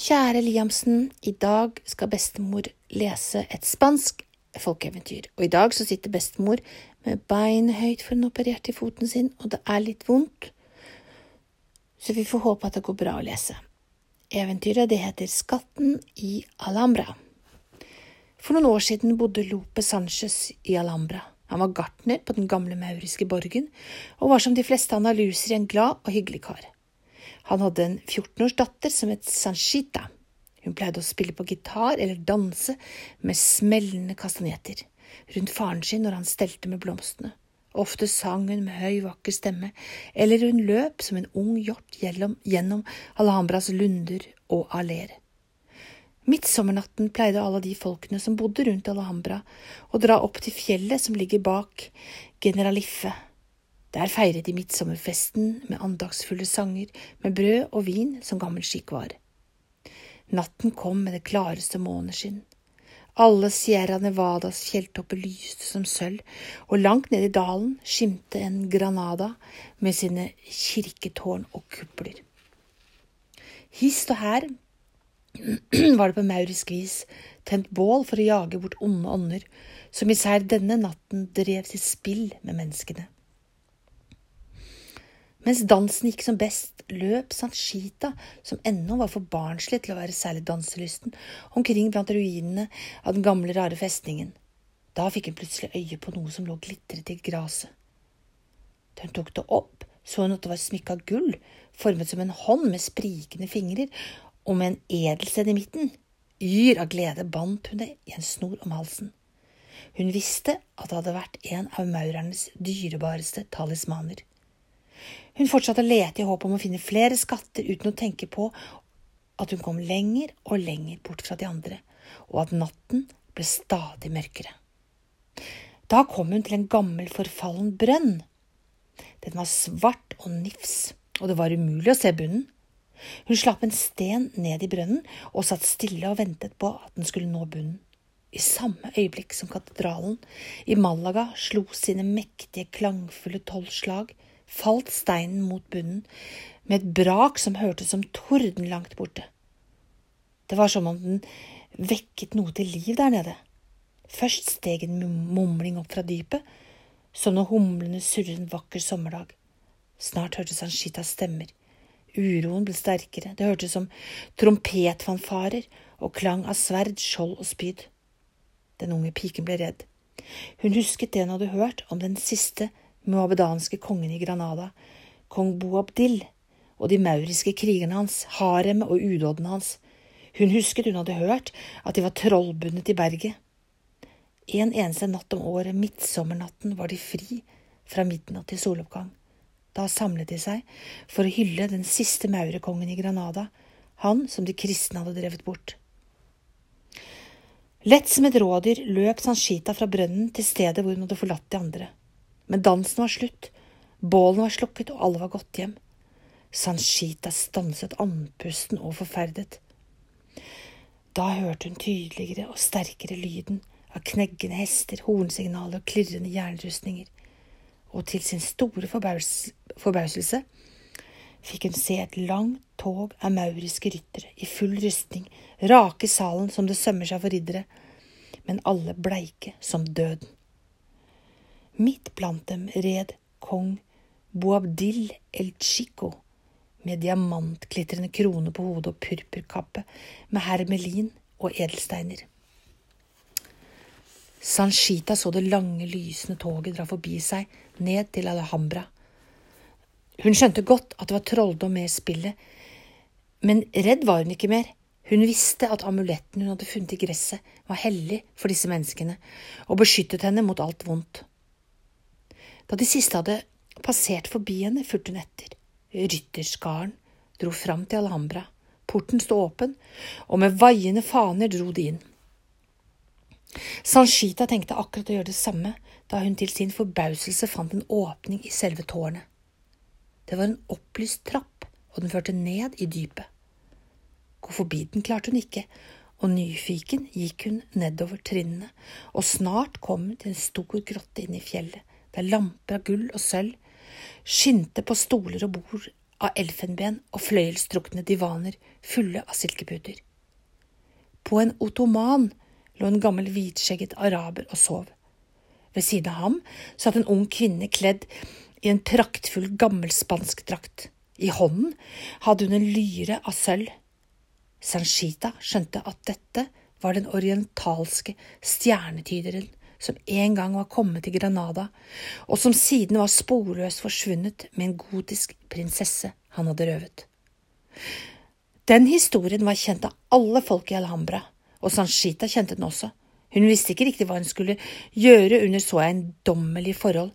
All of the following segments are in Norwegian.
Kjære Liamsen, i dag skal bestemor lese et spansk folkeeventyr, og i dag så sitter bestemor med beinet høyt for hun opererte i foten sin, og det er litt vondt, så vi får håpe at det går bra å lese. Eventyret det heter Skatten i Alhambra. For noen år siden bodde Lope Sanchez i Alhambra. Han var gartner på den gamle mauriske borgen, og var som de fleste andaluser en glad og hyggelig kar. Han hadde en 14 års datter som het Sanchita. Hun pleide å spille på gitar eller danse med smellende kastanjetter rundt faren sin når han stelte med blomstene. Ofte sang hun med høy, vakker stemme, eller hun løp som en ung hjort gjennom, Alhambras lunder og alleer. Midtsommernatten pleide alle de folkene som bodde rundt Alhambra, å dra opp til fjellet som ligger bak Generaliffe, der feiret de midtsommerfesten med andagsfulle sanger, med brød og vin som gammel skikk var. Natten kom med det klareste måneskinn. Alle Sierra Nevadas fjelltopper lyste som sølv, og langt ned i dalen skimte en Granada med sine kirketårn og kupler. Hist og her var det på maurisk vis tent bål for å jage bort onde ånder, som især denne natten drev sitt spill med menneskene. Mens dansen gikk som best, løp Sanchita, som ennå var for barnslig til å være særlig danselysten, omkring blant ruinene av den gamle, rare festningen. Da fikk hun plutselig øye på noe som lå glitret i gresset. Da hun tok det opp, så hun at det var smykka gull, formet som en hånd med sprikende fingrer, og med en edelsten i midten. Yr av glede bandt hun det i en snor om halsen. Hun visste at det hadde vært en av maurernes dyrebareste talismaner. Hun fortsatte å lete i håp om å finne flere skatter uten å tenke på at hun kom lenger og lenger bort fra de andre, og at natten ble stadig mørkere. Da kom hun til en gammel, forfallen brønn. Den var svart og nifs, og det var umulig å se bunnen. Hun slapp en sten ned i brønnen og satt stille og ventet på at den skulle nå bunnen. I samme øyeblikk som katedralen i Malaga slo sine mektige, klangfulle tolv slag, falt steinen mot bunnen med et brak som hørtes som torden langt borte. Det var som om den vekket noe til liv der nede. Først steg en mumling opp fra dypet, som når humlene surrer en vakker sommerdag. Snart hørtes av stemmer. Uroen ble sterkere, det hørtes som trompetfanfarer og klang av sverd, skjold og spyd. Den unge piken ble redd. Hun husket det hun hadde hørt om den siste muhabedanske kongen i Granada, kong Boabdil, og de mauriske krigerne hans, haremet og udådene hans. Hun husket hun hadde hørt at de var trollbundet i berget. En eneste natt om året, midtsommernatten, var de fri fra midnatt til soloppgang. Da samlet de seg for å hylle den siste maurekongen i Granada, han som de kristne hadde drevet bort. Lett som et rådyr løp Sanchita fra brønnen til stedet hvor hun hadde forlatt de andre. Men dansen var slutt, bålene var slukket, og alle var gått hjem. Sanchita stanset andpusten og forferdet. Da hørte hun tydeligere og sterkere lyden av kneggende hester, hornsignaler og klirrende jernrustninger, og til sin store forbaus forbauselse fikk hun se et langt tog av mauriske ryttere i full rustning rake salen som det sømmer seg for riddere, men alle bleike som døden. Midt blant dem red kong Boabdil el Chico med diamantglitrende krone på hodet og purpurkappe med hermelin og edelsteiner. Sanchita så det lange, lysende toget dra forbi seg, ned til Alhambra. Hun skjønte godt at det var trolldom med spillet, men redd var hun ikke mer. Hun visste at amuletten hun hadde funnet i gresset, var hellig for disse menneskene og beskyttet henne mot alt vondt. Da de siste hadde passert forbi henne, fulgte hun etter. Rytterskaren dro fram til Alhambra. Porten sto åpen, og med vaiende faner dro de inn. Sanchita tenkte akkurat å gjøre det samme da hun til sin forbauselse fant en åpning i selve tårnet. Det var en opplyst trapp, og den førte ned i dypet. Gå forbi den klarte hun ikke, og nyfiken gikk hun nedover trinnene, og snart kom hun til en stor grotte inne i fjellet der lamper av gull og sølv skinte på stoler og bord av elfenben og fløyelstrukne divaner fulle av silkeputer. På en ottoman lå en gammel hvitskjegget araber og sov. Ved siden av ham satt en ung kvinne kledd i en praktfull gammelspansk drakt. I hånden hadde hun en lyre av sølv. Sanchita skjønte at dette var den orientalske stjernetyderen som en gang var kommet til Granada, og som siden var sporløst forsvunnet med en gotisk prinsesse han hadde røvet. Den historien var kjent av alle folk i Alhambra, og Sanchita kjente den også. Hun visste ikke riktig hva hun skulle gjøre under så eiendommelige forhold,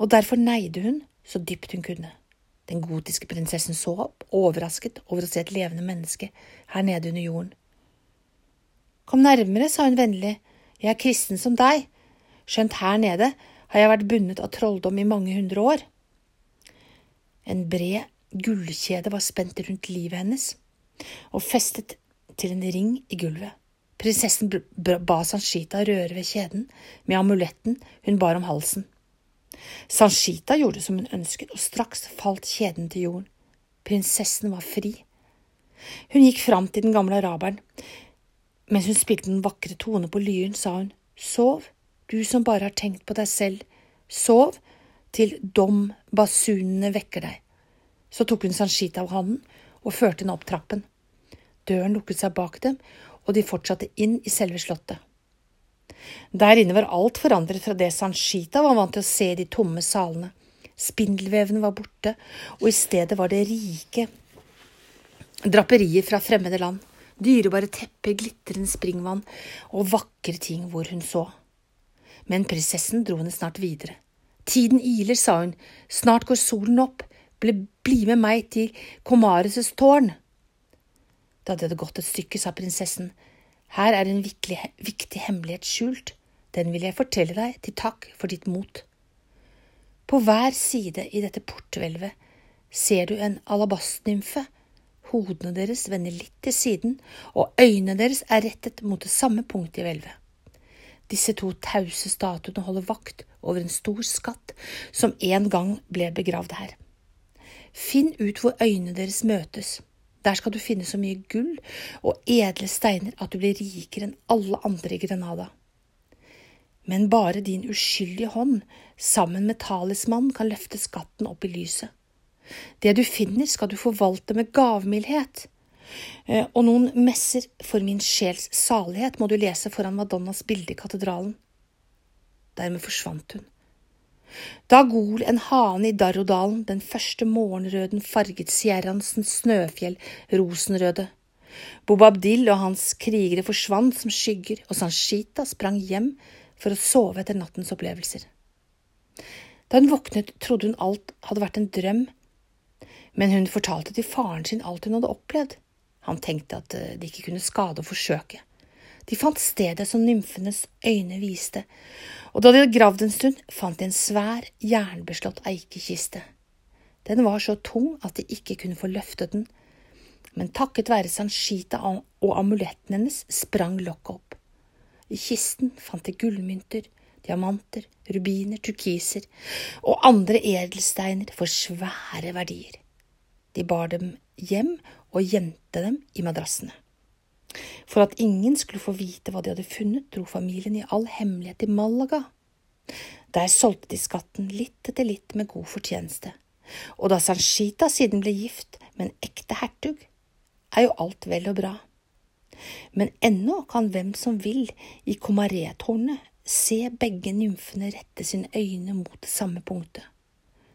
og derfor neide hun så dypt hun kunne. Den gotiske prinsessen så opp, overrasket over å se et levende menneske her nede under jorden. Kom nærmere, sa hun vennlig, jeg er kristen som deg, skjønt her nede har jeg vært bundet av trolldom i mange hundre år. En bred gullkjede var spent rundt livet hennes og festet til en ring i gulvet. Prinsessen ba Sanchita røre ved kjeden med amuletten hun bar om halsen. Sanchita gjorde som hun ønsket, og straks falt kjeden til jorden. Prinsessen var fri. Hun gikk fram til den gamle araberen. Mens hun spilte den vakre tone på lyren, sa hun, Sov, du som bare har tenkt på deg selv, sov til dom-basunene vekker deg. Så tok hun Sanchita av handen og førte henne opp trappen. Døren lukket seg bak dem, og de fortsatte inn i selve slottet. Der inne var alt forandret fra det Sanchita var vant til å se i de tomme salene. Spindelveven var borte, og i stedet var det rike draperier fra fremmede land dyrebare tepper, glitrende springvann og vakre ting hvor hun så. Men prinsessen dro henne snart videre. Tiden iler, sa hun, snart går solen opp, bli, bli med meg til Komares' tårn. Da det hadde gått et stykke, sa prinsessen, her er en viktig, viktig hemmelighet skjult, den vil jeg fortelle deg til takk for ditt mot. På hver side i dette porthvelvet ser du en alabastnymfe Hodene deres vender litt til siden, og øynene deres er rettet mot det samme punktet i hvelvet. Disse to tause statuene holder vakt over en stor skatt som en gang ble begravd her. Finn ut hvor øynene deres møtes. Der skal du finne så mye gull og edle steiner at du blir rikere enn alle andre i Granada. Men bare din uskyldige hånd, sammen med talismannen, kan løfte skatten opp i lyset. Det du finner, skal du forvalte med gavmildhet. Eh, og noen messer for min sjels salighet må du lese foran Madonnas bilde i katedralen. Dermed forsvant hun. Da gol en hane i Darrodalen, den første morgenrøden farget Sierransens snøfjell rosenrøde. Bobabdil og hans krigere forsvant som skygger, og Sanchita sprang hjem for å sove etter nattens opplevelser. Da hun våknet, trodde hun alt hadde vært en drøm, men hun fortalte til faren sin alt hun hadde opplevd. Han tenkte at eh, det ikke kunne skade å forsøke. De fant stedet som nymfenes øyne viste, og da de hadde gravd en stund, fant de en svær, jernbeslått eikekiste. Den var så tung at de ikke kunne få løftet den, men takket være Sanchita og amuletten hennes sprang lokket opp. I kisten fant de gullmynter, diamanter, rubiner, turkiser og andre edelsteiner for svære verdier. De bar dem hjem og gjemte dem i madrassene. For at ingen skulle få vite hva de hadde funnet, dro familien i all hemmelighet til Malaga. Der solgte de skatten litt etter litt med god fortjeneste. Og da Sanchita siden ble gift med en ekte hertug, er jo alt vel og bra. Men ennå kan hvem som vil i Comaret-tårnet se begge nymfene rette sine øyne mot det samme punktet.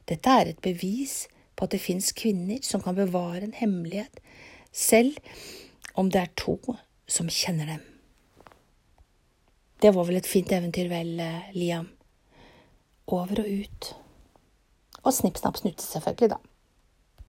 Dette er et bevis på at det fins kvinner som kan bevare en hemmelighet, selv om det er to som kjenner dem. Det var vel et fint eventyr, vel, Liam? Over og ut. Og snipp, snapp, snute, selvfølgelig, da.